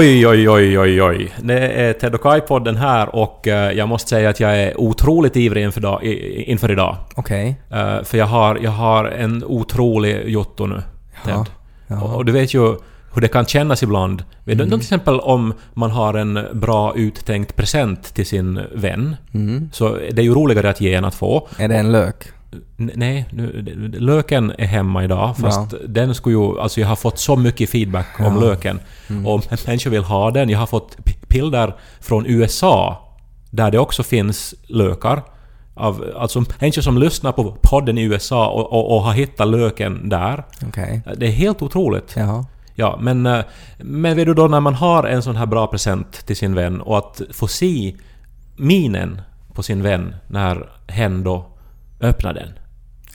Oj, oj, oj, oj, oj. Det är Ted och Kai-podden här och eh, jag måste säga att jag är otroligt ivrig inför, dag, inför idag. Okej. Eh, För jag har, jag har en otrolig jotto nu, Ted. Ja, ja. Och, och du vet ju hur det kan kännas ibland. Vet du, Mm. Till exempel om man har en bra uttänkt present till sin vän. Mm. Så det är ju roligare att ge än att få. Är det en lök? Nej, nu, löken är hemma idag fast den skulle ju... Alltså jag har fått så mycket feedback om Ja. Mm. löken. Och människor vill ha den. Jag har fått bilder från USA där det också finns lökar. Av, alltså människor som lyssnar på podden i USA och, och, och har hittat löken där. Okej. Det är helt otroligt. Jaha. Ja, men, eh, men vet du då när man har en sån här bra present till sin vän och att få se minen på sin vän när hen då öppnar den.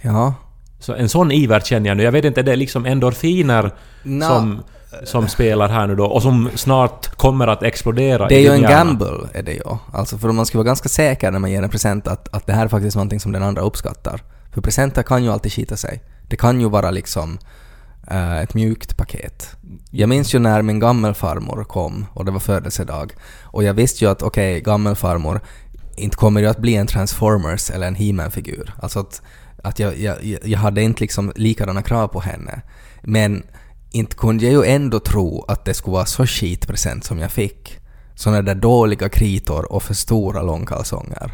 Ja. Så en sån iver känner jag nu. Jag vet inte, det är liksom endorfiner Nå, som, som spelar här nu då och som snart kommer att explodera Det är ju en hjärna. gamble, är det ju. Alltså för man ska vara ganska säker när man ger en present att, att det här är faktiskt någonting som den andra uppskattar. För presenter kan ju alltid skita sig. Det kan ju vara liksom eh, ett mjukt paket. Jag minns ju när min gammelfarmor kom och det var födelsedag. Och jag visste ju att okej, gammelfarmor, inte kommer det att bli en Transformers eller en He-Man-figur. Alltså att, att jag, jag, jag hade inte liksom likadana krav på henne. Men inte kunde jag ju ändå tro att det skulle vara så skitpresent som jag fick. Såna där dåliga kritor och för stora långkalsonger.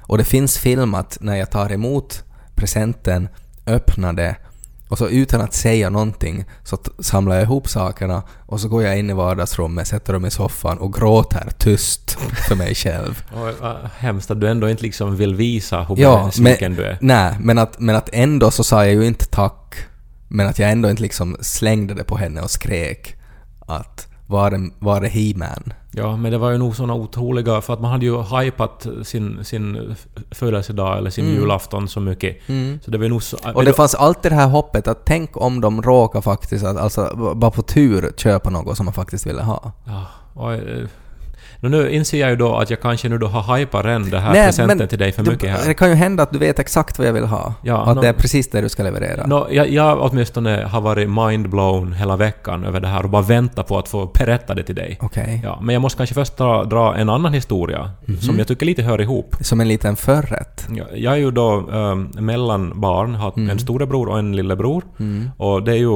Och det finns filmat när jag tar emot presenten, öppnar det och så utan att säga någonting så samlar jag ihop sakerna och så går jag in i vardagsrummet, sätter dem i soffan och gråter tyst för mig själv. Oj, vad hemskt att du ändå inte liksom vill visa hur Ja, besviken men, du är. nej, men att, men att ändå så sa jag ju inte tack. Men att jag ändå inte liksom slängde det på henne och skrek att var är, var He-Man? Ja, men det var ju nog såna otroliga... För att man hade ju hypat sin, sin födelsedag eller sin julafton så mycket. Så det var nog så... Mm. Och det fanns alltid det här hoppet att tänk om de råkar faktiskt, att, alltså bara på tur köpa något som man faktiskt ville ha. Ja, och, nå, nu inser jag ju då att jag kanske nu då har hypat redan det här Nej, presenten men till dig för du- mycket här. Det kan ju hända att du vet exakt vad jag vill ha. Ja, och att nå- det är precis det du ska leverera. Nå, jag, jag åtminstone har varit mindblown hela veckan över det här och bara väntat på att få berätta det till dig. Okej. Ja, men jag måste kanske först dra, dra en annan historia Mhm. som jag tycker lite hör ihop. Som en liten förrätt. Jag, jag är ju då um, mellanbarn, har Mm. en storebror och en lillebror. Och det är ju...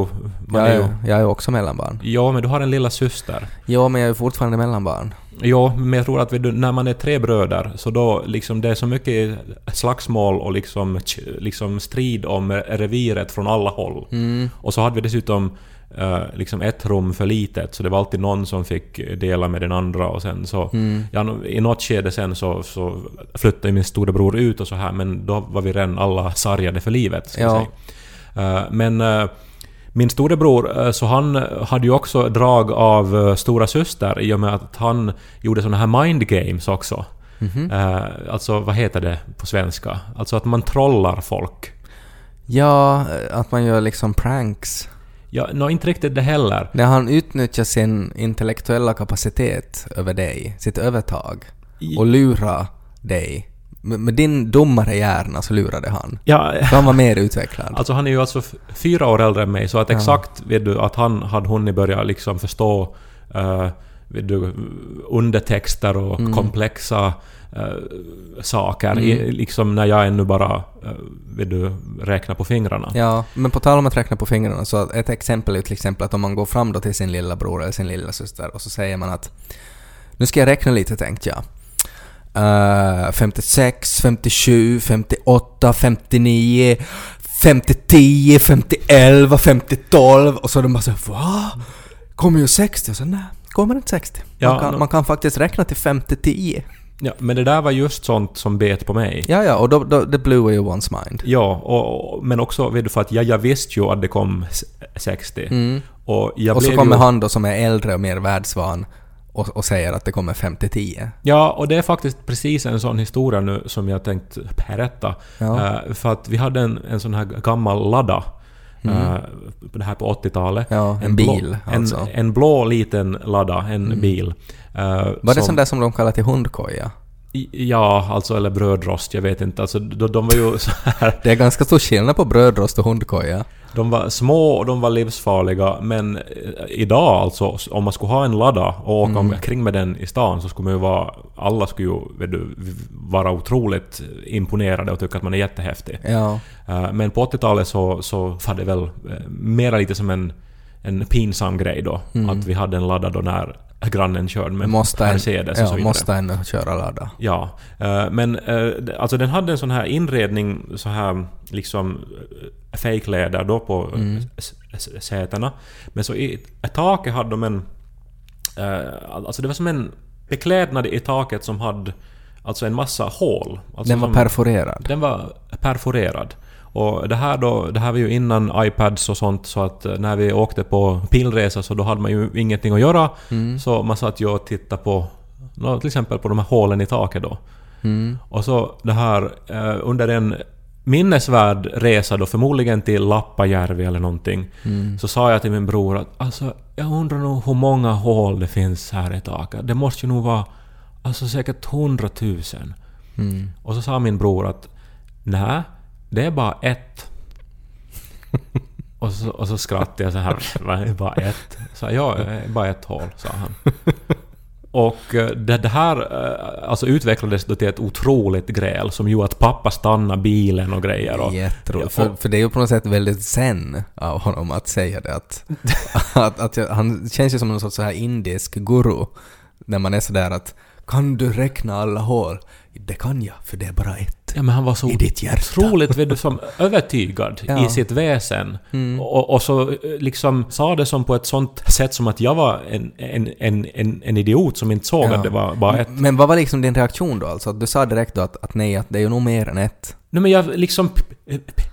Man Jag är ju jag är också mellanbarn. ja, men du har en lilla syster. Jo, men jag är fortfarande mellanbarn. Ja, men jag tror att du, när man är tre bröder så då liksom det är så mycket slagsmål och liksom, liksom strid om reviret från alla håll. Mm. Och så hade vi dessutom eh, liksom ett rum för litet så det var alltid någon som fick dela med den andra och sen så... Mm. Ja, I något skede sen så, så flyttade min storebror ut och så här men då var vi redan alla sargade för livet. Ska Ja. säga. Eh, men eh, min storebror, eh, så han hade ju också drag av uh, stora syster i och med att han gjorde såna här mind games också. Mhm. Eh, alltså vad heter det på svenska? Alltså att man trollar folk. Ja, att man gör liksom pranks. Ja, no, inte riktigt det heller. När han utnyttjar sin intellektuella kapacitet över dig, sitt övertag, och lurar dig. Med, med din dummare hjärna så lurade han. Ja, Så han var mer utvecklad. Alltså han är ju alltså fyra år äldre än mig, så att Ja. exakt vet du att han hade hunnit börja liksom förstå uh, vet du, undertexter och Mm. komplexa eh, saker, i, liksom när jag ännu bara uh, vet du, räknar på fingrarna. Ja, men på tal om att räkna på fingrarna så ett exempel är till exempel att om man går fram då till sin lilla bror eller sin lilla syster och så säger man att nu ska jag räkna lite tänkte jag. Uh, 56, 57, 58, 59, 50, 10, 50, 11, 50, 12 och så är de bara så här, va? Kommer ju 60? Och så nej, kommer inte 60. Man, Ja, kan, no- man kan faktiskt räkna till 50, 10. Ja, men det där var just sånt som bet på mig. Ja, ja, och då, då, det blew away one's mind. Ja, och, och, men också vet du, för att jag, jag visste ju att det kom s- 60. Mm. Och Och så kommer ju, han då som är äldre och mer världsvan och, och säger att det kommer 50-10. Ja, och det är faktiskt precis en sån historia nu som jag tänkt berätta. Ja. Eh, för att vi hade en, en sån här gammal Lada. eh, det här på 80-talet. Mm. Ja, en blå, bil, en, alltså. Mm. en blå liten Lada, en bil. eh, Var det som- sån där som de kallar till hundkoja? I- Ja, alltså eller brödrost, jag vet inte. Alltså de, de var ju så här... Det är ganska stor skillnad på brödrost och hundkoja. De var små och de var livsfarliga, men eh, idag alltså, om man skulle ha en ladda och åka Mm. omkring med den i stan så skulle man ju vara... Alla skulle ju du, vara otroligt imponerade och tycka att man är jättehäftig. Ja. Eh, Men på 80-talet så, så var det väl eh, mera lite som en, en pinsam grej då. Mm. Att vi hade en ladda då när grannen körde med Måste en, Mercedes och så ja, vidare. måste en köra ladda. Ja, eh, men eh, alltså den hade en sån här inredning, så här liksom eh, fejkläder då på Mm. sätena. Men så i taket hade de en... Alltså det var som en beklädnad i taket som hade alltså en massa hål. Alltså Den var som- perforerad. den var perforerad. Och det här då, det här var ju innan iPads och sånt så att eh, när vi åkte på pilresa så då hade man ju ingenting att göra. Mm. Så man satt ju och tittade på nå, till exempel på de här hålen i taket då. Mm. Och så det här eh, under en minnesvärd resa då, förmodligen till Lappajärvi eller någonting, Mm. så sa jag till min bror att alltså, jag undrar nog hur många hål det finns här i taket. Det måste ju nog vara alltså säkert hundratusen. Mm. Och så sa min bror att nej, det är bara ett. och, så, och så skrattade jag så här. "Va, det är bara ett? Så ja, är bara ett hål, sa han. Och eh, det, det här eh, alltså utvecklades då till ett otroligt gräl som gjorde att pappa stannade bilen och grejer. Och, Jätteroligt. Ja, För, för det är ju på något sätt väldigt zen av honom att säga det. Att, att, att jag, han känns ju som någon sorts så här indisk guru. När man är sådär att kan du räkna alla hål? Det kan jag, för det är bara ett. Ja men han var så I ditt hjärta. otroligt vet du, som övertygad Ja. i sitt väsen. Mm. Och, och så eh, liksom sa det som på ett sånt sätt som att jag var en, en, en, en, en idiot som inte såg Ja. att det var bara ett. Men vad var liksom din reaktion då? Alltså, du sa direkt då att, att nej, att det är ju nog mer än ett. Nej men jag liksom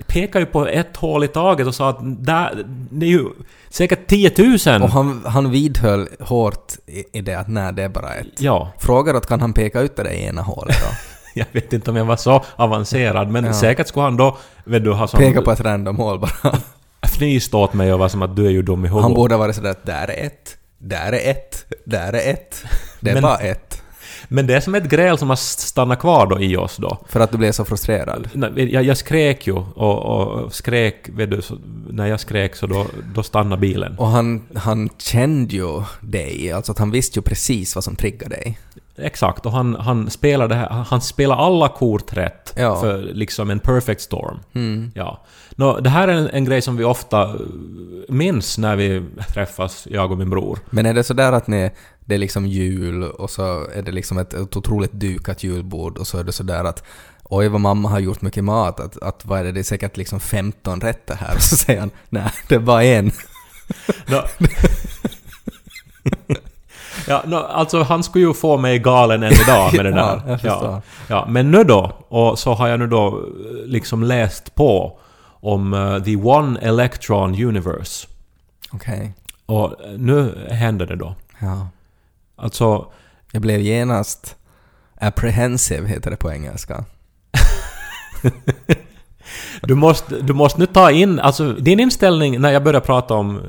pekade ju på ett hål i taget och sa att där, det är ju säkert 10 000! Och han, han vidhöll hårt i, i det att nej, det är bara ett. Ja, Frågar att kan han peka ut det där ena hålet då? jag vet inte om jag var så avancerad men Ja. säkert skulle han då vet du, ha som Peka på ett random hål bara. fnyst åt mig och var som att du är ju dum i huvudet. Han borde ha varit sådär att där är ett, där är ett, där är ett. Det är Men- bara ett. Men det är som ett gräl som har stannat kvar då i oss då. För att du blev så frustrerad. Jag, jag skrek ju och, och skrek, vet du, så, när jag skrek så då, då stannade bilen. Och han, han kände ju dig, alltså att han visste ju precis vad som triggade dig. Exakt, och han, han spelade det här, han spelar alla kort rätt Ja. för liksom en perfect storm. Mm. Ja. Nå, det här är en, en grej som vi ofta eh, minns när vi träffas, jag och min bror. Men är det sådär att ni, det är liksom jul och så är det liksom ett, ett otroligt dukat julbord och så är det sådär att oj vad mamma har gjort mycket mat, att, att vad är det, det är säkert liksom 15 rätter här och så säger han nej, det är bara en. ja, nå, alltså han skulle ju få mig galen än idag med det Ja, där. förstår. ja, ja, men nu då, och så har jag nu då eh, liksom läst på om eh, the one electron universe. Okej. Och eh, nu händer det då. Ja. Alltså, Jag blev genast apprehensive heter det på engelska. du måste, du måste nu ta in... Alltså, din inställning när jag börjar prata om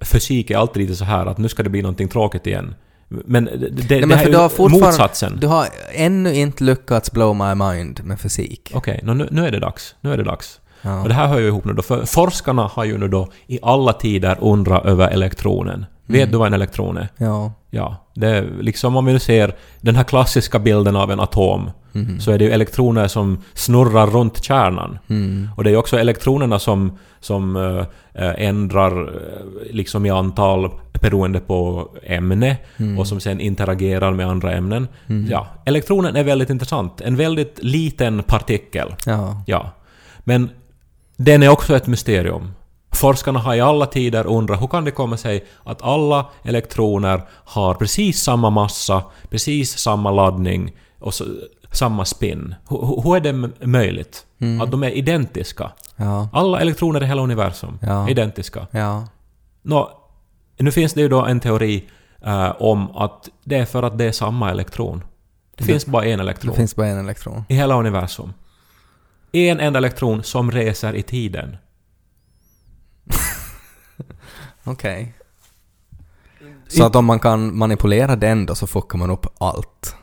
fysik är alltid lite så här att nu ska det bli någonting tråkigt igen. Men det, det, Nej, men det här är ju motsatsen. Du har ännu inte lyckats blow my mind med fysik. Okej, nå, nu, nu är det dags. Nu är det dags. Ja. Och det här hör ju ihop nu då, för forskarna har ju nu då i alla tider undrat över elektronen. Vet Mm. du vad en elektron är? Ja. Ja, det är liksom om vi nu ser den här klassiska bilden av en atom, Mhm. så är det ju elektroner som snurrar runt kärnan. Mm. Och det är ju också elektronerna som, som eh, eh, ändrar eh, liksom i antal beroende på ämne Mm. och som sen interagerar med andra ämnen. Mm. Ja, elektronen är väldigt intressant. En väldigt liten partikel. Ja. Ja. Men den är också ett mysterium. Forskarna har i alla tider undrat hur kan det komma sig att alla elektroner har precis samma massa, precis samma laddning och så, samma spin. Hur, hur är det möjligt? Mm. Att de är identiska? Ja. Alla elektroner i hela universum Ja. är identiska. Ja. Nå, nu finns det ju då en teori eh, om att det är för att det är samma elektron. Det Det- finns bara en Det elektron finns bara en elektron. i hela universum. En enda elektron som reser i tiden. Okej. Så att om man kan manipulera den då så fuckar man upp allt.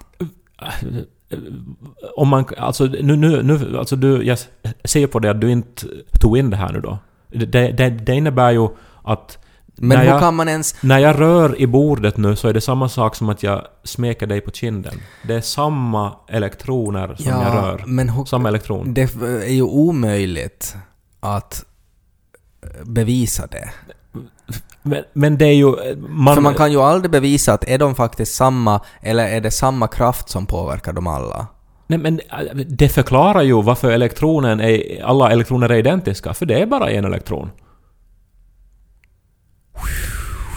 Om man... Alltså, nu, nu, nu, alltså du, jag ser på det att du inte tog in det här nu då. Det, det, det innebär ju att Men när hur jag, kan man ens... när jag rör i bordet nu så är det samma sak som att jag smeker dig på kinden. Det är samma elektroner som jag rör. men hur, Samma elektron. det är ju omöjligt att bevisa det. Men, men det är ju... Man, För man kan ju aldrig bevisa att är de faktiskt samma, eller är det samma kraft som påverkar dem alla? Nej, men äh, det förklarar ju varför elektronen är, alla elektroner är identiska, för det är bara en elektron.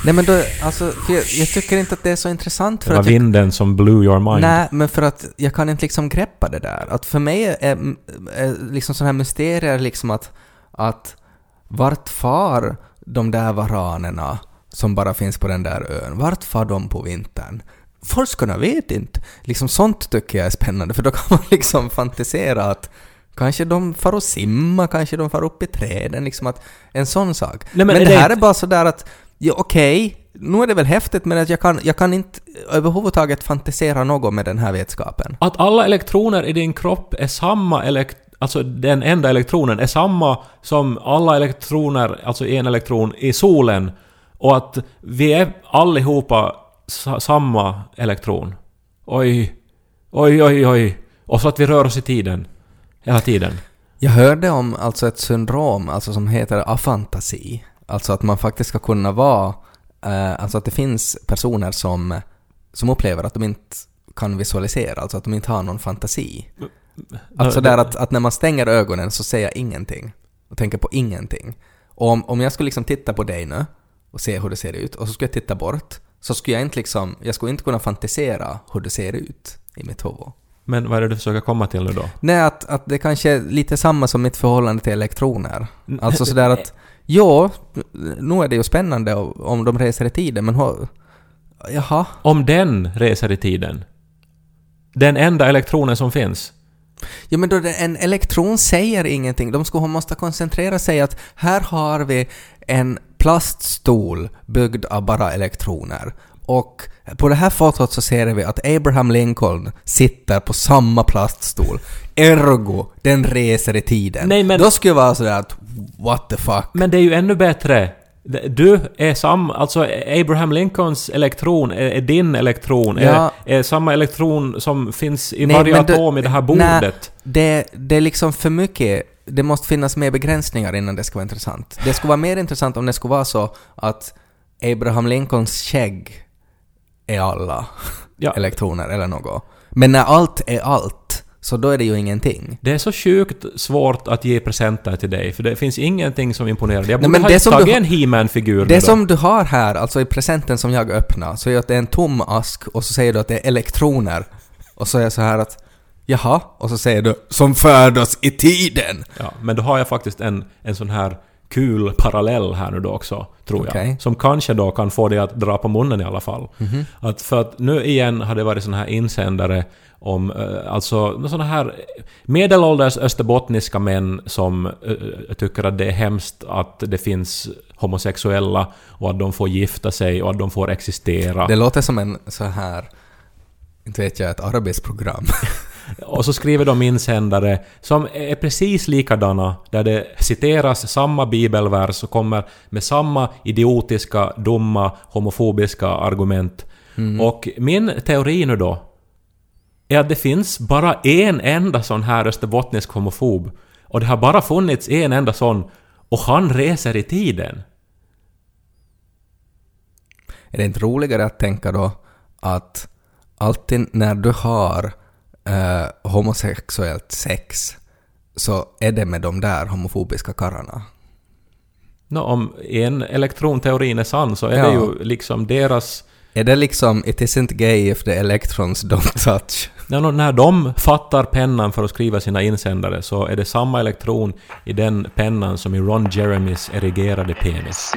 Nej men då, alltså, jag, jag tycker inte att det är så intressant Det för var att jag, vinden som blew your mind. Nej, men för att jag kan inte liksom greppa det där. Att för mig är, är liksom sådana här mysterier liksom att, att vart far de där varanerna som bara finns på den där ön, vart far de på vintern? Forskarna vet inte. Liksom sånt tycker jag är spännande för då kan man liksom fantisera att Kanske de far och simma, kanske de far upp i träden, liksom att en sån sak. Nej, men men det det här är bara sådär att, ja okej, nu är det väl häftigt men att jag kan, jag kan inte överhuvudtaget fantisera något med den här vetskapen. Att alla elektroner i din kropp är samma elekt... Alltså den enda elektronen är samma som alla elektroner, alltså en elektron, i solen. Och att vi är allihopa sa, samma elektron. Oj, oj, oj, oj. Och så att vi rör oss i tiden. Hela tiden. Jag hörde om alltså ett syndrom alltså som heter afantasi. Alltså att man faktiskt ska kunna vara... Eh, alltså att det finns personer som, som upplever att de inte kan visualisera, alltså att de inte har någon fantasi. Alltså där att, att när man stänger ögonen så ser jag ingenting. Och tänker på ingenting. Och om, om jag skulle liksom titta på dig nu och se hur det ser ut och så skulle jag titta bort så skulle jag inte liksom... Jag skulle inte kunna fantisera hur det ser ut i mitt huvud. Men vad är det du försöker komma till nu då? Nej, att, att det kanske är lite samma som mitt förhållande till elektroner. Alltså sådär att, ja, nu är det ju spännande om de reser i tiden, men hur, jaha. Om den reser i tiden. Den enda elektronen som finns. Ja men då en elektron säger ingenting. De skulle måste koncentrera sig att här har vi en plaststol byggd av bara elektroner. Och på det här fotot så ser vi att Abraham Lincoln sitter på samma plaststol. Ergo, den reser i tiden. Nej, men- Då skulle jag vara sådär att what the fuck. Men det är ju ännu bättre. Du är sam... Alltså Abraham Lincolns elektron är, är din elektron. Ja. Är, är samma elektron som finns i Nej, varje atom i det här nej. bordet. Det, det är liksom för mycket. Det måste finnas mer begränsningar innan det ska vara intressant. Det skulle vara mer intressant om det skulle vara så att Abraham Lincolns skägg är alla Ja. elektroner eller något. Men när allt är allt, så då är det ju ingenting. Det är så sjukt svårt att ge presenter till dig, för det finns ingenting som imponerar. Jag Nej, borde men ha det tagit du en He-Man-figur Det som du har här, alltså i presenten som jag öppnar, så är att det är en tom ask och så säger du att det är elektroner. Och så är jag så här att jaha, och så säger du som färdas i tiden. Ja, men då har jag faktiskt en, en sån här kul parallell här nu då också, tror jag. Som kanske då kan få dig att dra på munnen i alla fall. Mhm. Att för att nu igen har det varit såna här insändare om eh, alltså såna här medelålders österbottniska män som eh, tycker att det är hemskt att det finns homosexuella och att de får gifta sig och att de får existera. Det låter som en så här, inte vet jag, ett arabiskt program. Och så skriver de insändare som är precis likadana, där det citeras samma bibelvers och kommer med samma idiotiska, dumma, homofobiska argument. Och min teori nu då är att det finns bara en enda sån här österbottnisk homofob. Och det har bara funnits en enda sån, och han reser i tiden. Är det inte roligare att tänka då att alltid när du har eh, homosexuellt sex så är det med de där homofobiska karlarna? Nå, om en elektronteorin är sann så är Ja. det ju liksom deras Är det liksom “It isn't gay if the electrons don't touch”? Nå, när de fattar pennan för att skriva sina insändare så är det samma elektron i den pennan som i Ron Jeremys erigerade penis.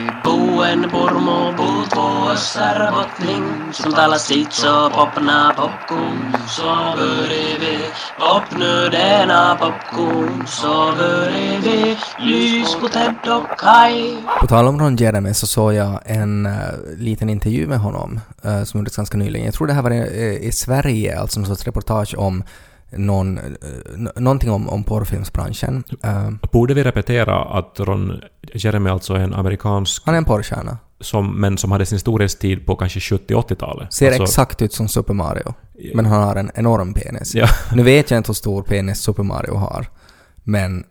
På tal om Ron Jeremy så såg jag en eh, liten intervju med honom eh, som gjordes ganska nyligen. Jag tror det här var i, i Sverige, alltså en sorts reportage om någon, eh, någonting om, om porrfilmsbranschen. Eh, Borde vi repetera att Ron Jeremy alltså en amerikansk, Han är en porrstjärna. som, men som hade sin storhetstid på kanske 70-80-talet. Ser alltså, exakt ut som Super Mario. Men han har en enorm penis. Ja. Nu vet jag inte hur stor penis Super Mario har. Men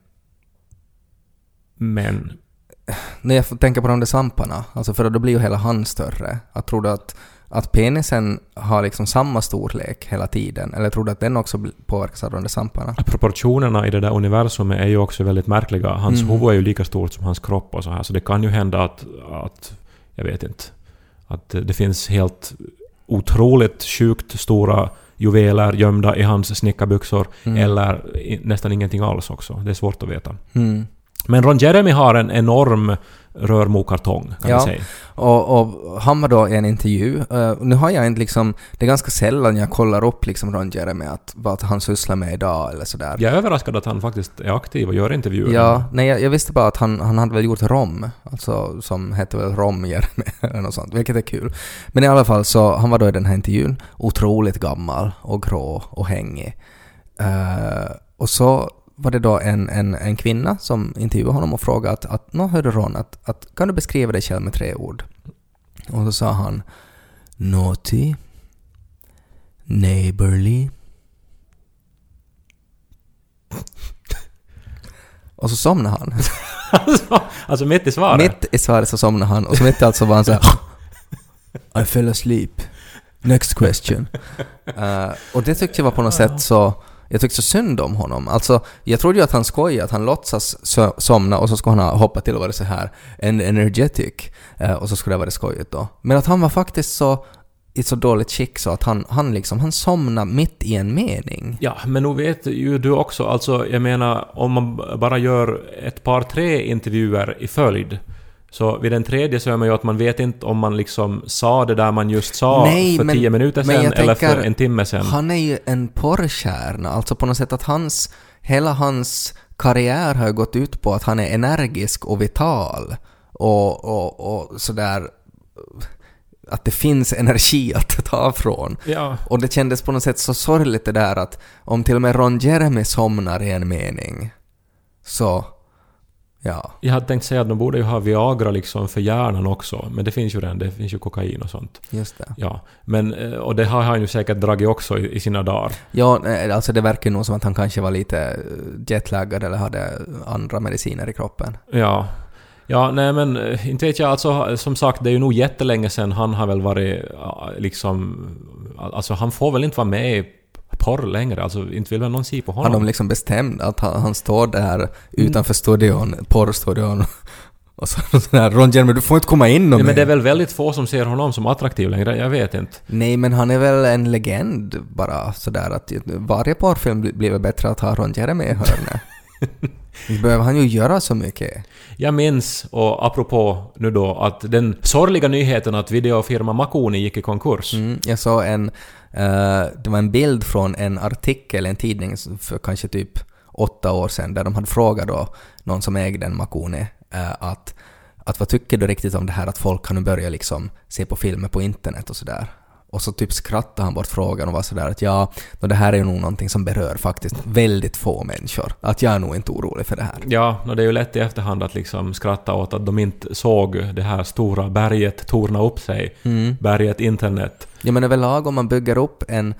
Men... när jag tänka på de där svamparna, alltså för då blir ju hela han större. Jag tror du att, att penisen har liksom samma storlek hela tiden? Eller tror du att den också påverkas av de där svamparna? Proportionerna i det där universumet är ju också väldigt märkliga. Hans Mm. huvud är ju lika stort som hans kropp och så här, så det kan ju hända att... att jag vet inte. Att det finns helt otroligt sjukt stora juveler gömda i hans snickarbyxor, Mm. eller nästan ingenting alls också. Det är svårt att veta. Mm. Men Ron Jeremy har en enorm rörmokartong, kan Ja. säga. Och, och han var då i en intervju. eh, nu har jag inte liksom, det är ganska sällan jag kollar upp liksom Ron Jeremy att vad han sysslar med idag eller sådär. Jag är överraskad att han faktiskt är aktiv och gör intervjuer. Ja, nej jag, jag visste bara att han, han hade väl gjort Rom, alltså som hette väl Rom Jeremy eller något sånt, vilket är kul. Men i alla fall så, han var då i den här intervjun, otroligt gammal och grå och hängig. Eh, och så var det då en, en, en kvinna som intervjuade honom och frågade att, att nå hörde Ron, att, att kan du beskriva dig själv med tre ord? Och så sa han Naughty, Neighborly och så somnade han. alltså, alltså mitt i svaret. Mitt i svaret så somnade han och så mitt i allt så var han så här I fell asleep. Next question. Eh, och det tyckte jag var på något sätt så... Jag tyckte så synd om honom. Alltså, jag trodde ju att han skojade, att han låtsas so- somna och så skulle han ha hoppat till och varit så här en energetic. Eh, och så skulle det vara skojigt då. Men att han var faktiskt så i så dåligt skick så att han, han liksom, han somnade mitt i en mening. Ja, men nu vet ju du också, alltså jag menar om man bara gör ett par tre intervjuer i följd så vid den tredje så är man ju att man vet inte om man liksom sa det där man just sa Nej, för men- tio minuter sedan eller tänker, för en timme sedan. Han är ju en porrstjärna, alltså på något sätt att hans, hela hans karriär har ju gått ut på att han är energisk och vital och, och, och sådär att det finns energi att ta från. Ja, Och det kändes på något sätt så sorgligt det där att om till och med Ron Jeremy somnar i en mening så, ja. jag hade tänkt säga att de borde ju ha Viagra liksom för hjärnan också, men det finns ju redan, det finns ju kokain och sånt. Just det. Ja, men eh, och det har han ju säkert dragit också i, i sina dagar. Ja, alltså det verkar nog som att han kanske var lite eh, jetlaggad eller hade andra mediciner i kroppen. Ja. Ja, nej men eh, inte vet jag alltså, som sagt det är ju nog jättelänge sedan han har väl varit liksom... Alltså han får väl inte vara med porr längre, alltså inte vill väl någon se på Har honom? de liksom bestämt att han, han står där utanför studion, porrstudion och så sådär Ron Jeremy, du får inte komma in Nej, men det är mer." väl väldigt få som ser honom som attraktiv längre, jag vet inte. Nej, men han är väl en legend bara sådär att varje porrfilm blir- väl bättre att ha Ron Jeremy i hörnet. Nu behöver han ju göra så mycket. Jag minns, och apropå nu då, att den sorgliga nyheten att videofirma Makuni gick i konkurs. Mm, jag såg en, Uh, det var en bild från en artikel i en tidning för kanske typ åtta år sedan där de hade frågat då någon som ägde en Makoni uh, eh, att, att vad tycker du riktigt om det här att folk kan nu börja liksom se på filmer på internet och sådär. Och så typ skrattade han bort frågan och var sådär att ja, det här är ju nog någonting som berör faktiskt väldigt få människor. Att jag är nog inte orolig för det här. Ja, och det är ju lätt i efterhand att liksom skratta åt att de inte såg det här stora berget torna upp sig. Mm. Berget internet. Ja men överlag om man bygger upp en,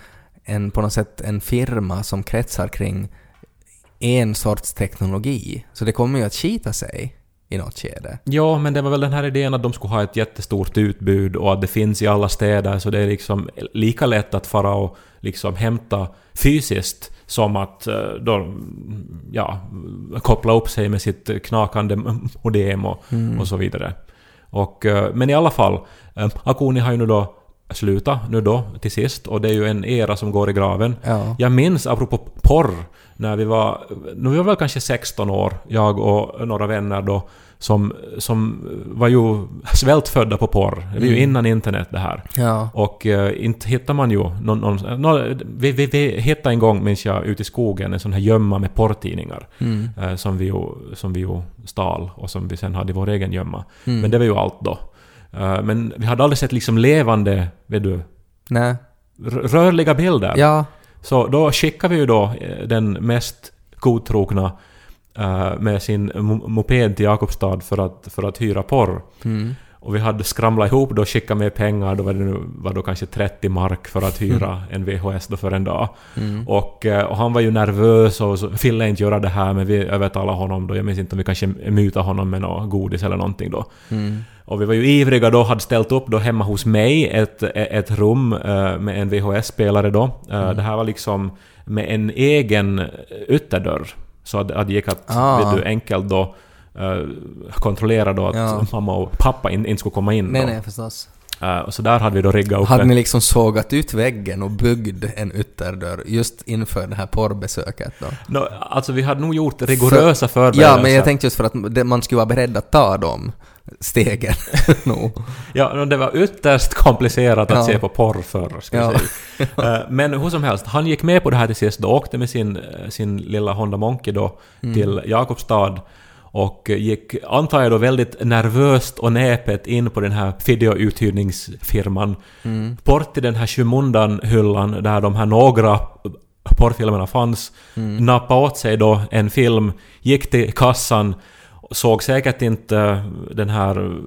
en på något sätt en firma som kretsar kring en sorts teknologi, så det kommer ju att skita sig i något skede. Ja, men det var väl den här idén att de skulle ha ett jättestort utbud och att det finns i alla städer så det är liksom lika lätt att fara och liksom hämta fysiskt som att eh, då, ja, koppla upp sig med sitt knakande modem och, och så vidare. Och, eh, men i alla fall, eh, Akuni har ju nu då slutat nu då till sist och det är ju en era som går i graven. Ja. Jag minns, apropå porr, när vi var... Nu var vi väl kanske 16 år, jag och några vänner då, som, som var ju svältfödda på porr. Det var ju innan internet det här. Ja. Och eh, inte hittar man ju någon... någon, någon vi, vi, vi hittade en gång, minns jag, ute i skogen en sån här gömma med porrtidningar. Mm. Eh, som, vi ju, som vi ju stal och som vi sen hade i vår egen gömma. Mm. Men det var ju allt då. Eh, men vi hade aldrig sett liksom levande, vet du, Nej. rörliga bilder. Ja. Så då skickar vi ju då eh, den mest godtrogna eh, med sin mo- moped till Jakobstad för att, för att hyra porr. Mm. Och vi hade skramlat ihop då, skickat med pengar, då var det nu, var då kanske 30 mark för att hyra en VHS då för en dag. Mm. Och, eh, och han var ju nervös och så ville inte göra det här men vi övertalade honom då, jag minns inte om vi kanske mutade honom med något godis eller någonting då. Mm. Och vi var ju ivriga då, hade ställt upp då hemma hos mig ett, ett rum eh, med en VHS-spelare då. Eh, Det här var liksom med en egen ytterdörr. Så att det gick att Ah. vet du, enkelt då eh, kontrollera då att Ja. mamma och pappa in, inte skulle komma in Nej, då. nej, förstås. Eh, och så där hade vi då riggat upp Hade ni liksom sågat ut väggen och byggd en ytterdörr just inför det här porrbesöket då? Nå, alltså vi hade nog gjort rigorösa förberedelser. Ja, men jag tänkte just för att man skulle vara beredd att ta de stegen. no. Ja, no, det var ytterst komplicerat att Ja. se på porr förr, ska Ja. säga. Eh, Men hur som helst, han gick med på det här till sist då, åkte med sin, eh, sin lilla Honda Monkey då Mm. till Jakobstad och gick, antar jag då, väldigt nervöst och näpet in på den här videouthyrningsfirman. Mm. Bort till den här skymundan-hyllan där de här några porrfilmerna fanns. Mm. Nappa åt sig då en film, gick till kassan, såg säkert inte den här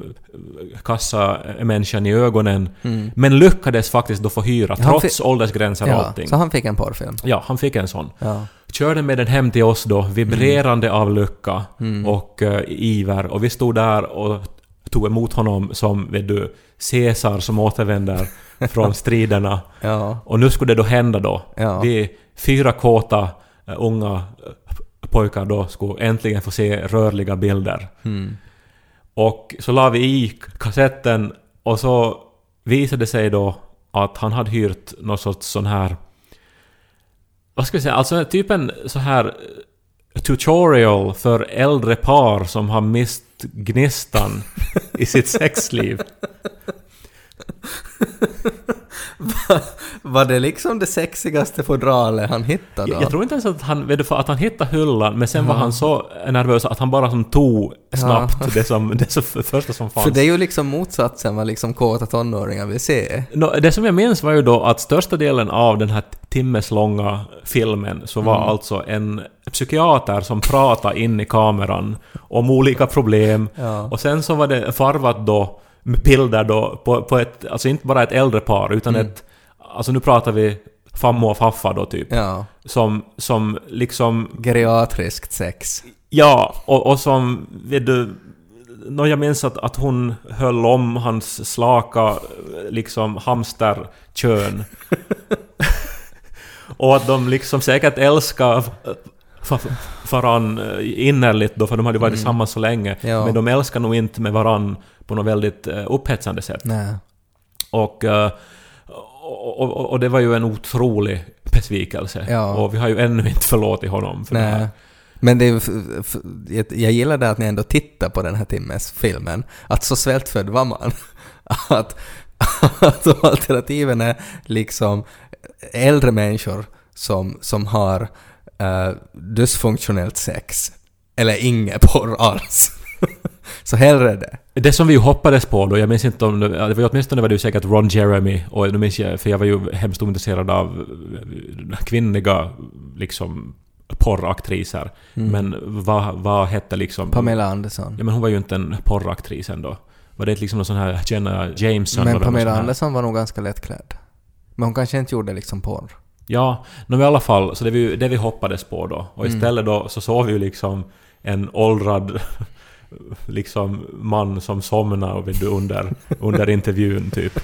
kassamänniskan i ögonen, men lyckades faktiskt då få hyra, Mm. Han trots åldersgränser och Ja, allting. så han fick en porrfilm. Ja, han fick en sån. Ja. Körde med den hem till oss då, vibrerande av lycka Mm. och eh, iver. Och vi stod där och tog emot honom som, vet du, Caesar som återvänder från striderna. Ja. Och nu skulle det då hända då. Ja. Vi fyra kåta eh, unga pojkar då skulle äntligen få se rörliga bilder. Mm. Och så la vi i kassetten och så visade det sig då att han hade hyrt någon sorts sån här... Vad ska vi säga? Alltså typ en så här eh, tutorial för äldre par som har mist gnistan i sitt sexliv. Var det liksom det sexigaste fodralet han hittade då? Jag, jag tror inte ens att han, vet du, för att han hittade hyllan, men sen var han så nervös att han bara som tog snabbt det, som, det som, första som fanns. För det är ju liksom motsatsen vad liksom kåta tonåringar vill se. Nå, det som jag minns var ju då att största delen av den här timmeslånga filmen så var Mm. alltså en psykiater som pratade in i kameran om olika problem. Ja. Och sen så var det farvat då bilder då på, på ett, alltså inte bara ett äldre par utan ett, alltså nu pratar vi fammo och faffa då typ. Mm. Ja. Som, som liksom Geriatriskt sex. Ja, och, och som, vet du... Nå, jag minns att, att hon höll om hans slaka liksom hamsterkön. och att de liksom säkert älskar varann innerligt då, för de hade varit tillsammans så länge. Ja. Men de älskar nog inte med varann på något väldigt eh, upphetsande sätt. Nej. Och, eh, och, och, och det var ju en otrolig besvikelse. Ja. Och vi har ju ännu inte förlåtit honom för det här. Nej. Men det är, ju jag- gillar det att ni ändå tittar på den här timmes filmen. Att så svältfödd var man. Att, att alternativen är liksom äldre människor som, som har uh, dysfunktionellt sex. Eller inget porr alls. så hellre det. Det som vi ju hoppades på då, jag minns inte om det, var ju åtminstone var det ju säkert Ron Jeremy och nu minns jag, för jag var ju hemskt ointresserad av eh, kvinnliga liksom porraktriser. Men vad, vad hette liksom... Pamela Andersson. Ja men hon var ju inte en porraktris ändå. Var det liksom någon sån här Jenna Jameson? Men Pamela Andersson var nog ganska lättklädd. Men hon kanske inte gjorde liksom porr. Ja, men i alla fall, så det, vi, det vi hoppades på då. Och Mm. istället då så såg vi ju liksom en åldrad liksom man som och du, under, under intervjun typ.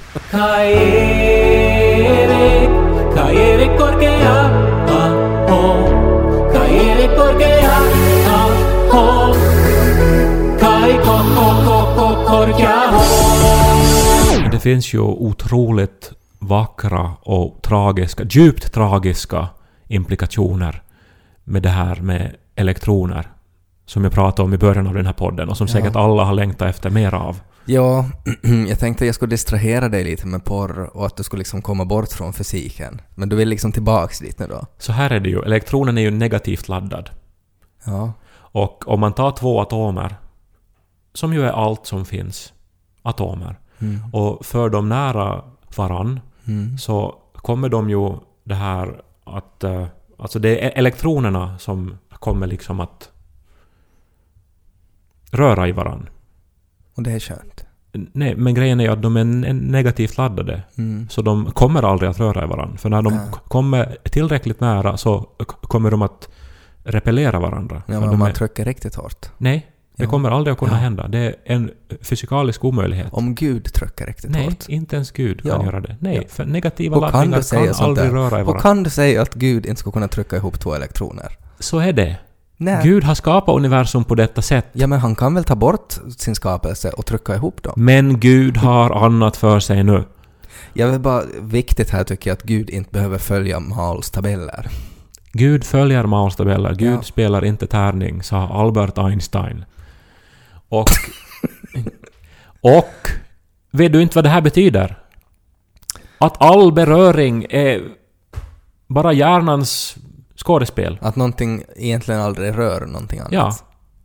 Det finns ju otroligt vackra och tragiska, djupt tragiska implikationer med det här med elektroner. Som jag pratade om i början av den här podden och som säkert alla har längtat efter mer av. Ja, jag tänkte jag skulle distrahera dig lite med porr och att du skulle liksom komma bort från fysiken. Men du vill liksom tillbaks dit nu då? Så här är det ju, elektronen är ju negativt laddad. Ja. Och om man tar två atomer, som ju är allt som finns, atomer, Mm. och för dem nära varann, Mm. så kommer de ju det här att... eh, Alltså det är elektronerna som kommer liksom att röra i varann. Och det är skönt. Nej, men grejen är att de är ne- negativt laddade. Mm. Så de kommer aldrig att röra i varandra. För när de Ja. kommer tillräckligt nära så kommer de att repellera varandra. Ja, men om man är, trycker riktigt hårt. nej, det Ja. kommer aldrig att kunna Ja. hända. Det är en fysikalisk omöjlighet. Om Gud trycker riktigt nej, hårt. inte ens Gud kan Ja. göra det. Nej, Ja. för negativa kan laddningar kan sånt aldrig där? röra i varandra. kan du säga att Gud inte skulle kunna trycka ihop två elektroner? Så är det. Nej. Gud har skapat universum på detta sätt. Ja, men han kan väl ta bort sin skapelse och trycka ihop dem? Men Gud har annat för sig nu. Jag vill bara, viktigt här tycker jag att Gud inte behöver följa Mauls tabeller. Gud följer Mauls tabeller. Gud Ja. spelar inte tärning, sa Albert Einstein. Och... och... Vet du inte vad det här betyder? Att all beröring är bara hjärnans skådespel. Att någonting egentligen aldrig rör någonting annat. Ja.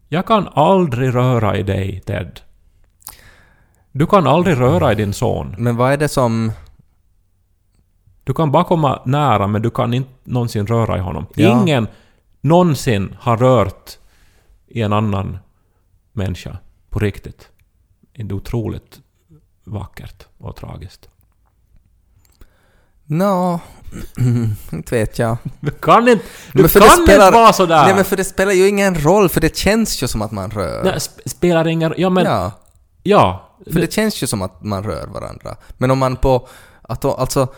Jag kan aldrig röra i dig, Ted. Du kan aldrig röra i din son. Men vad är det som... Du kan bara komma nära men du kan inte någonsin röra i honom. Ja. Ingen någonsin har rört i en annan människa på riktigt. Det är otroligt vackert och tragiskt. Nå... inte vet jag. Du kan inte, du Men för kan det spelar- inte vara sådär! Nej men för det spelar ju ingen roll, för det känns ju som att man rör. Nej, sp- spelar ingen... Ja men... Ja. ja, för det, känns ju som att man rör varandra. Men om man på... Att alltså...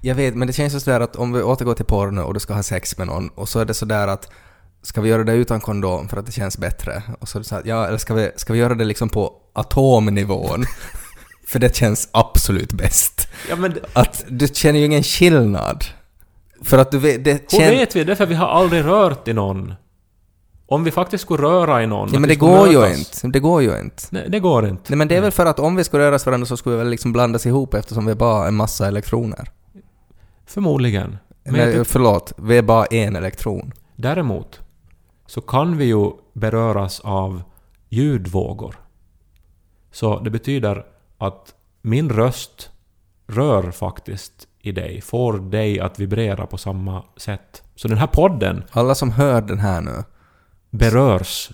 Jag vet, men det känns ju sådär att om vi återgår till porno och du ska ha sex med någon och så är det sådär att ska vi göra det utan kondom för att det känns bättre? Och så så här, ja, eller ska vi, ska vi göra det liksom på atomnivån? för det känns absolut bäst. ja, men Att du känner ju ingen skillnad. För att du vet, det hur känns... vet vi det? För vi har aldrig rört i någon. Om vi faktiskt skulle röra i någon... Ja men det går ju mötas- inte. Det går ju inte. Nej, det går inte. Nej men det är väl för att om vi skulle röra varandra så skulle vi väl liksom blandas ihop eftersom vi är bara en massa elektroner. Förmodligen. Men Nej, tycker- förlåt, vi är bara en elektron. Däremot så kan vi ju beröras av ljudvågor. Så det betyder att min röst rör faktiskt i dig, får dig att vibrera på samma sätt. Så den här podden Alla som hör den här nu, berörs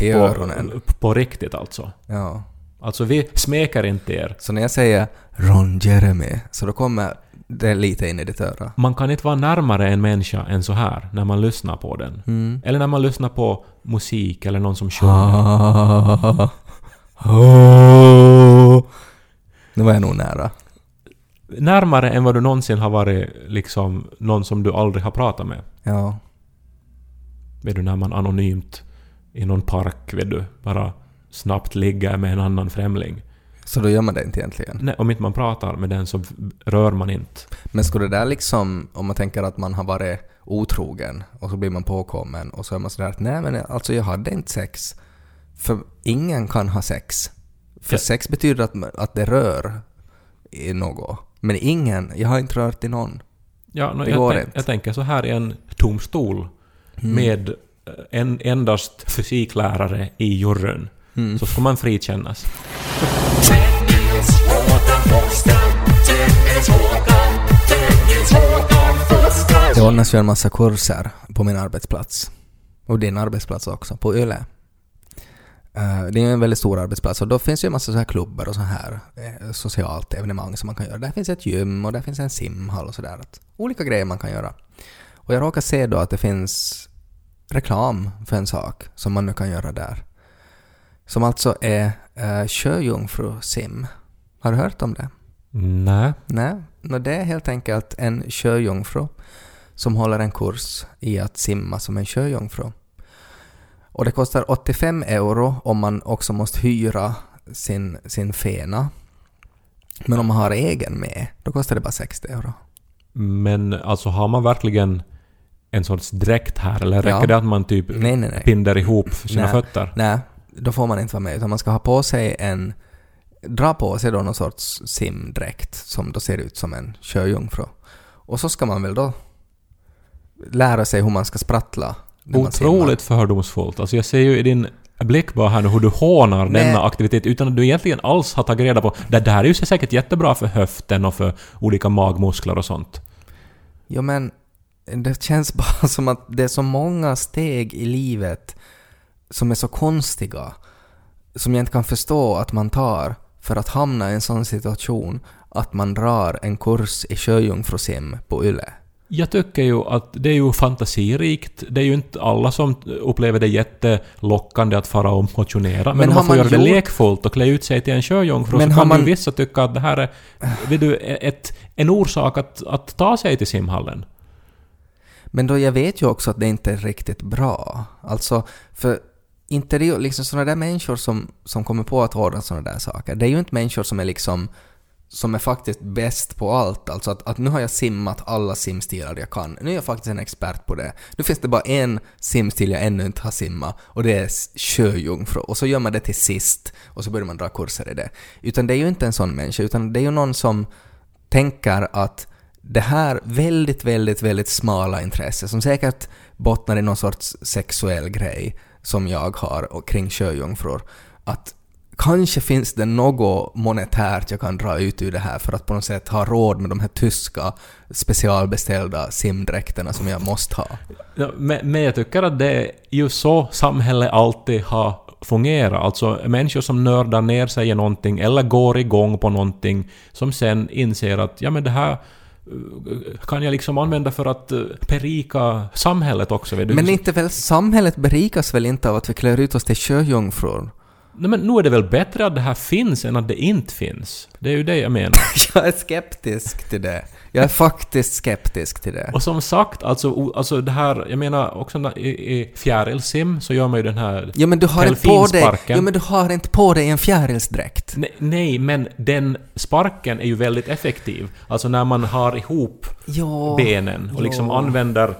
i på, öronen. på riktigt alltså. Ja. Alltså vi smeker inte er. Så när jag säger Ron Jeremy, så då kommer det lite in i ditt öra. Man kan inte vara närmare en människa än så här när man lyssnar på den. Mm. Eller när man lyssnar på musik eller någon som Ah. sjunger. Nu var jag nog nära. Närmare än vad du någonsin har varit liksom någon som du aldrig har pratat med. Ja. Vet du, när man anonymt i någon park, vet du, bara snabbt ligger med en annan främling. Så då gör man det inte egentligen. Nej, om inte man pratar med den så rör man inte. Men skulle det där liksom, om man tänker att man har varit otrogen och så blir man påkommen och så är man sådär att nej men alltså jag hade inte sex. För ingen kan ha sex. För Ja. sex betyder att, att det rör i något. Men ingen, jag har inte rört i någon. Ja, no, Det jag, går tänk, inte. jag tänker så här i en tom stol Mm. med en, endast fysiklärare i juryn. Mm. Så ska man frikännas. Det ordnas ju en massa kurser på min arbetsplats. Och din arbetsplats också, på Yle. Eh, det är en väldigt stor arbetsplats och då finns det ju en massa så här klubbar och så här eh, socialt evenemang som man kan göra. Där finns ett gym och där finns en simhall och sådär. Olika grejer man kan göra. Och jag råkar se då att det finns reklam för en sak som man nu kan göra där. Som alltså är uh, sjöjungfru-sim. Har du hört om det? Nej. Nej, no, det är helt enkelt en sjöjungfru som håller en kurs i att simma som en sjöjungfru. Och det kostar 85 euro om man också måste hyra sin, sin fena. Men om man har egen med, då kostar det bara 60 euro. Men alltså har man verkligen en sorts dräkt här eller räcker Ja. det att man typ Nej, nej, nej. binder ihop sina Nej. fötter? Nej, då får man inte vara med utan man ska ha på sig en dra på sig då någon sorts simdräkt som då ser ut som en sjöjungfru. Och så ska man väl då lära sig hur man ska sprattla. när. Otroligt fördomsfullt. Alltså jag ser ju i din blick bara här nu hur du hånar Nej. denna aktivitet utan att du egentligen alls har tagit reda på... Det, här är ju säkert jättebra för höften och för olika magmuskler och sånt. Jo men det känns bara som att det är så många steg i livet som är så konstiga, som jag inte kan förstå att man tar för att hamna i en sån situation att man drar en kurs i sjöjungfrusim på YLE. Jag tycker ju att det är ju fantasirikt. Det är ju inte alla som upplever det jättelockande att fara och motionera. Men, Men om man får man göra det gjort- lekfullt och klä ut sig till en sjöjungfru Men så kan man- ju vissa tycka att det här är vet du, ett, en orsak att, att ta sig till simhallen. Men då jag vet ju också att det inte är riktigt bra. Alltså, för inte det ju liksom sådana där människor som, som kommer på att ordna sådana där saker. Det är ju inte människor som är liksom som är faktiskt bäst på allt. Alltså att, att nu har jag simmat alla simstilar jag kan. Nu är jag faktiskt en expert på det. Nu finns det bara en simstil jag ännu inte har simmat och det är sjöjungfru. Och så gör man det till sist och så börjar man dra kurser i det. Utan det är ju inte en sån människa, utan det är ju någon som tänker att det här väldigt, väldigt, väldigt smala intresse som säkert bottnar i någon sorts sexuell grej som jag har och kring sjöjungfrur, att kanske finns det något monetärt jag kan dra ut ur det här för att på något sätt ha råd med de här tyska specialbeställda simdräkterna som jag måste ha. Ja, men, men jag tycker att det är ju så samhället alltid har fungerat. Alltså människor som nördar ner sig i någonting eller går igång på någonting som sen inser att ja men det här kan jag liksom använda för att eh, berika samhället också. Men inte väl, samhället berikas väl inte av att vi klär ut oss till sjöjungfrur? Nej, men nu är det väl bättre att det här finns än att det inte finns. Det är ju det jag menar. Jag är skeptisk till det. Jag är faktiskt skeptisk till det. Och som sagt, alltså, alltså det här, jag menar också i, i fjärilsim så gör man ju den här Ja men du har inte på dig, ja, men du har inte på dig en fjärilsdräkt. Nej, nej, men den sparken är ju väldigt effektiv. Alltså när man har ihop Ja. benen och liksom ja. använder eh,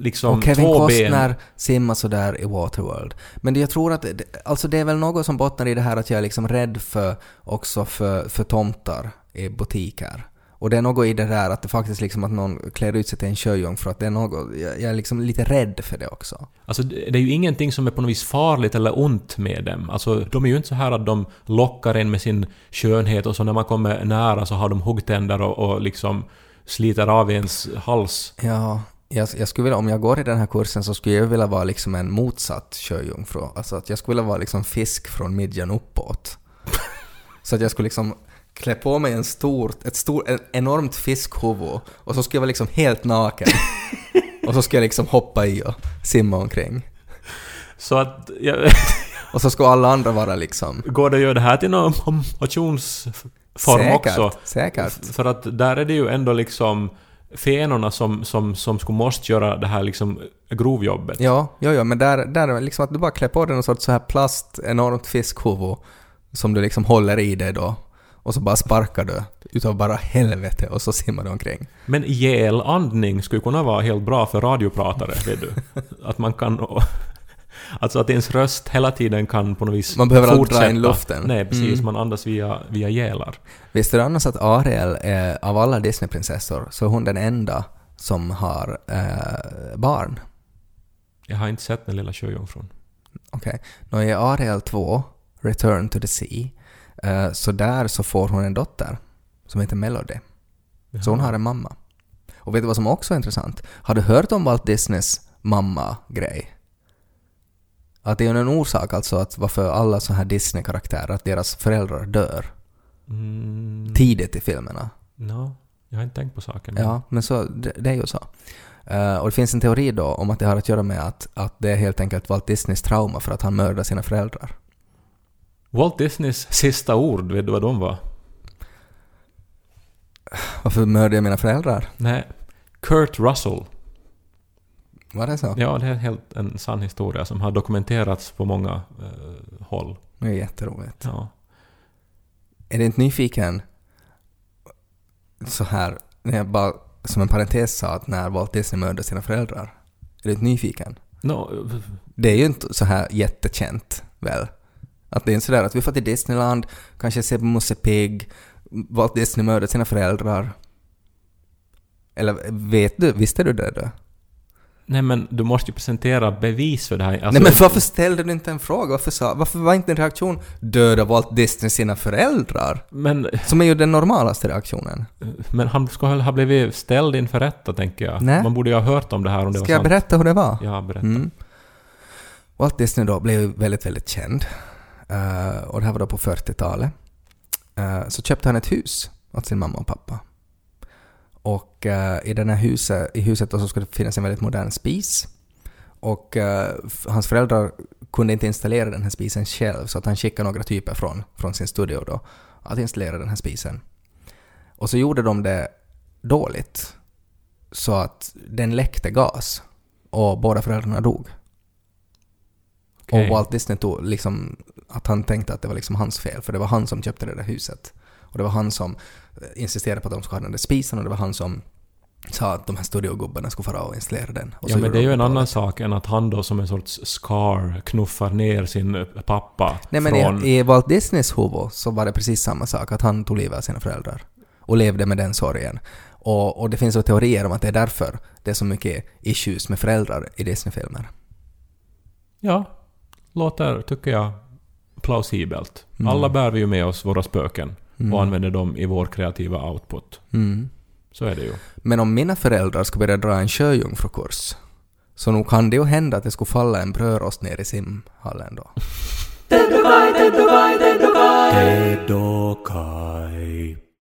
liksom Och Kevin två Costner ben. simmar sådär i Waterworld. Men jag tror att, alltså det är väl något som bottnar i det här att jag är liksom rädd för, också för, för tomtar i butiker. Och det är något i det där att det faktiskt liksom att någon klär ut sig till en sjöjungfru, att det är något, jag, jag är liksom lite rädd för det också. Alltså det är ju ingenting som är på något vis farligt eller ont med dem. Alltså de är ju inte så här att de lockar en med sin skönhet och så när man kommer nära så har de huggtänder och, och liksom sliter av ens hals. Ja, jag, jag skulle vilja, om jag går i den här kursen så skulle jag vilja vara liksom en motsatt sjöjungfru. Alltså att jag skulle vilja vara liksom fisk från midjan uppåt. Så att jag skulle liksom klä på mig en stor, ett stor, ett enormt fiskhuvud och så skulle jag vara liksom helt naken. och så skulle jag liksom hoppa i och simma omkring. Så att... Jag, Och så skulle alla andra vara liksom... går det att göra det här till någon motionsform säkert, också? säkert. För att där är det ju ändå liksom fenorna som, som, som skulle måste göra det här liksom grovjobbet. Ja, ja, ja, men där, där är liksom att du bara klär på dig någon sorts så här plast, enormt fiskhuvud som du liksom håller i dig då och så bara sparkar du utav bara helvete och så simmar du omkring. Men gelandning skulle kunna vara helt bra för radiopratare, vet du. Att man kan... Alltså att ens röst hela tiden kan på något vis Man behöver aldrig dra in luften. Nej, precis. Mm. Man andas via, via gelar. Visste du annars att Ariel är, av alla Disneyprinsessor så är hon den enda som har eh, barn? Jag har inte sett den lilla sjöjungfrun. Okej. Nå i Ariel 2, Return to the Sea, så där så får hon en dotter som heter Melody. Så hon har en mamma. Och vet du vad som också är intressant? Har du hört om Walt Disneys mamma-grej? Att det är en orsak alltså att varför alla så här Disney-karaktärer, att deras föräldrar dör Mm, tidigt i filmerna. no, jag har inte tänkt på saken. Ja, men så, det, det är ju så. Eh, och det finns en teori då om att det har att göra med att, att det är helt enkelt Walt Disneys trauma för att han mördade sina föräldrar. Walt Disneys sista ord, vet du vad de var? Varför mördade jag mina föräldrar? Nej, Kurt Russell. Var det så? Ja, det är helt en sann historia som har dokumenterats på många eh, håll. Det är jätteroligt. Ja. Är du inte nyfiken så här, när jag bara som en parentes sa att när Walt Disney mördade sina föräldrar? Är du inte nyfiken? No, Det är ju inte så här jättekänt, väl? Att det är sådär att vi får till Disneyland, kanske ser på Musse Pigg, Walt Disney mördade sina föräldrar. Eller vet du, visste du det då? nej men du måste ju presentera bevis för det här. Alltså, Nej men varför ställde du inte en fråga? Varför, sa, varför var inte en reaktion döda Walt Disney sina föräldrar? Men, Som är ju den normalaste reaktionen. men han ska väl ha blivit ställd inför rätta, tänker jag. Nej. Man borde ju ha hört om det här om det Ska var jag sant. berätta hur det var? Ja, berätta. Mm. Walt Disney då blev väldigt, väldigt känd. Eh, och det här var då på 40-talet. Eh, så köpte han ett hus åt sin mamma och pappa. Och eh, i, den här huset, i huset då så skulle det finnas en väldigt modern spis. Och hans föräldrar kunde inte installera den här spisen själv så att han skickade några typer från, från sin studio då att installera den här spisen. Och så gjorde de det dåligt så att den läckte gas och båda föräldrarna dog. Okej. Och Walt Disney tog liksom att han tänkte att det var liksom hans fel för det var han som köpte det där huset. Och det var han som eh, insisterade på att de skulle ha den där spisen och det var han som sa att de här studiogubbarna skulle fara och installera den. Och Ja, men det är ju en annan sak än att han då som en sorts scar knuffar ner sin eh, pappa Nej men från... i, i Walt Disneys huvud så var det precis samma sak, att han tog livet av sina föräldrar. Och levde med den sorgen. Och, och det finns ju teorier om att det är därför det är så mycket issues med föräldrar i Disney-filmer. Ja, låter, tycker jag, plausibelt. Mm. Alla bär vi ju med oss våra spöken Mm. och använder dem i vår kreativa output. Mm. Så är det ju. Men om mina föräldrar skulle börja dra en sjöjungfrukurs så nog kan det ju hända att det skulle falla en brödrost ner i simhallen då. Ted och Kai, Ted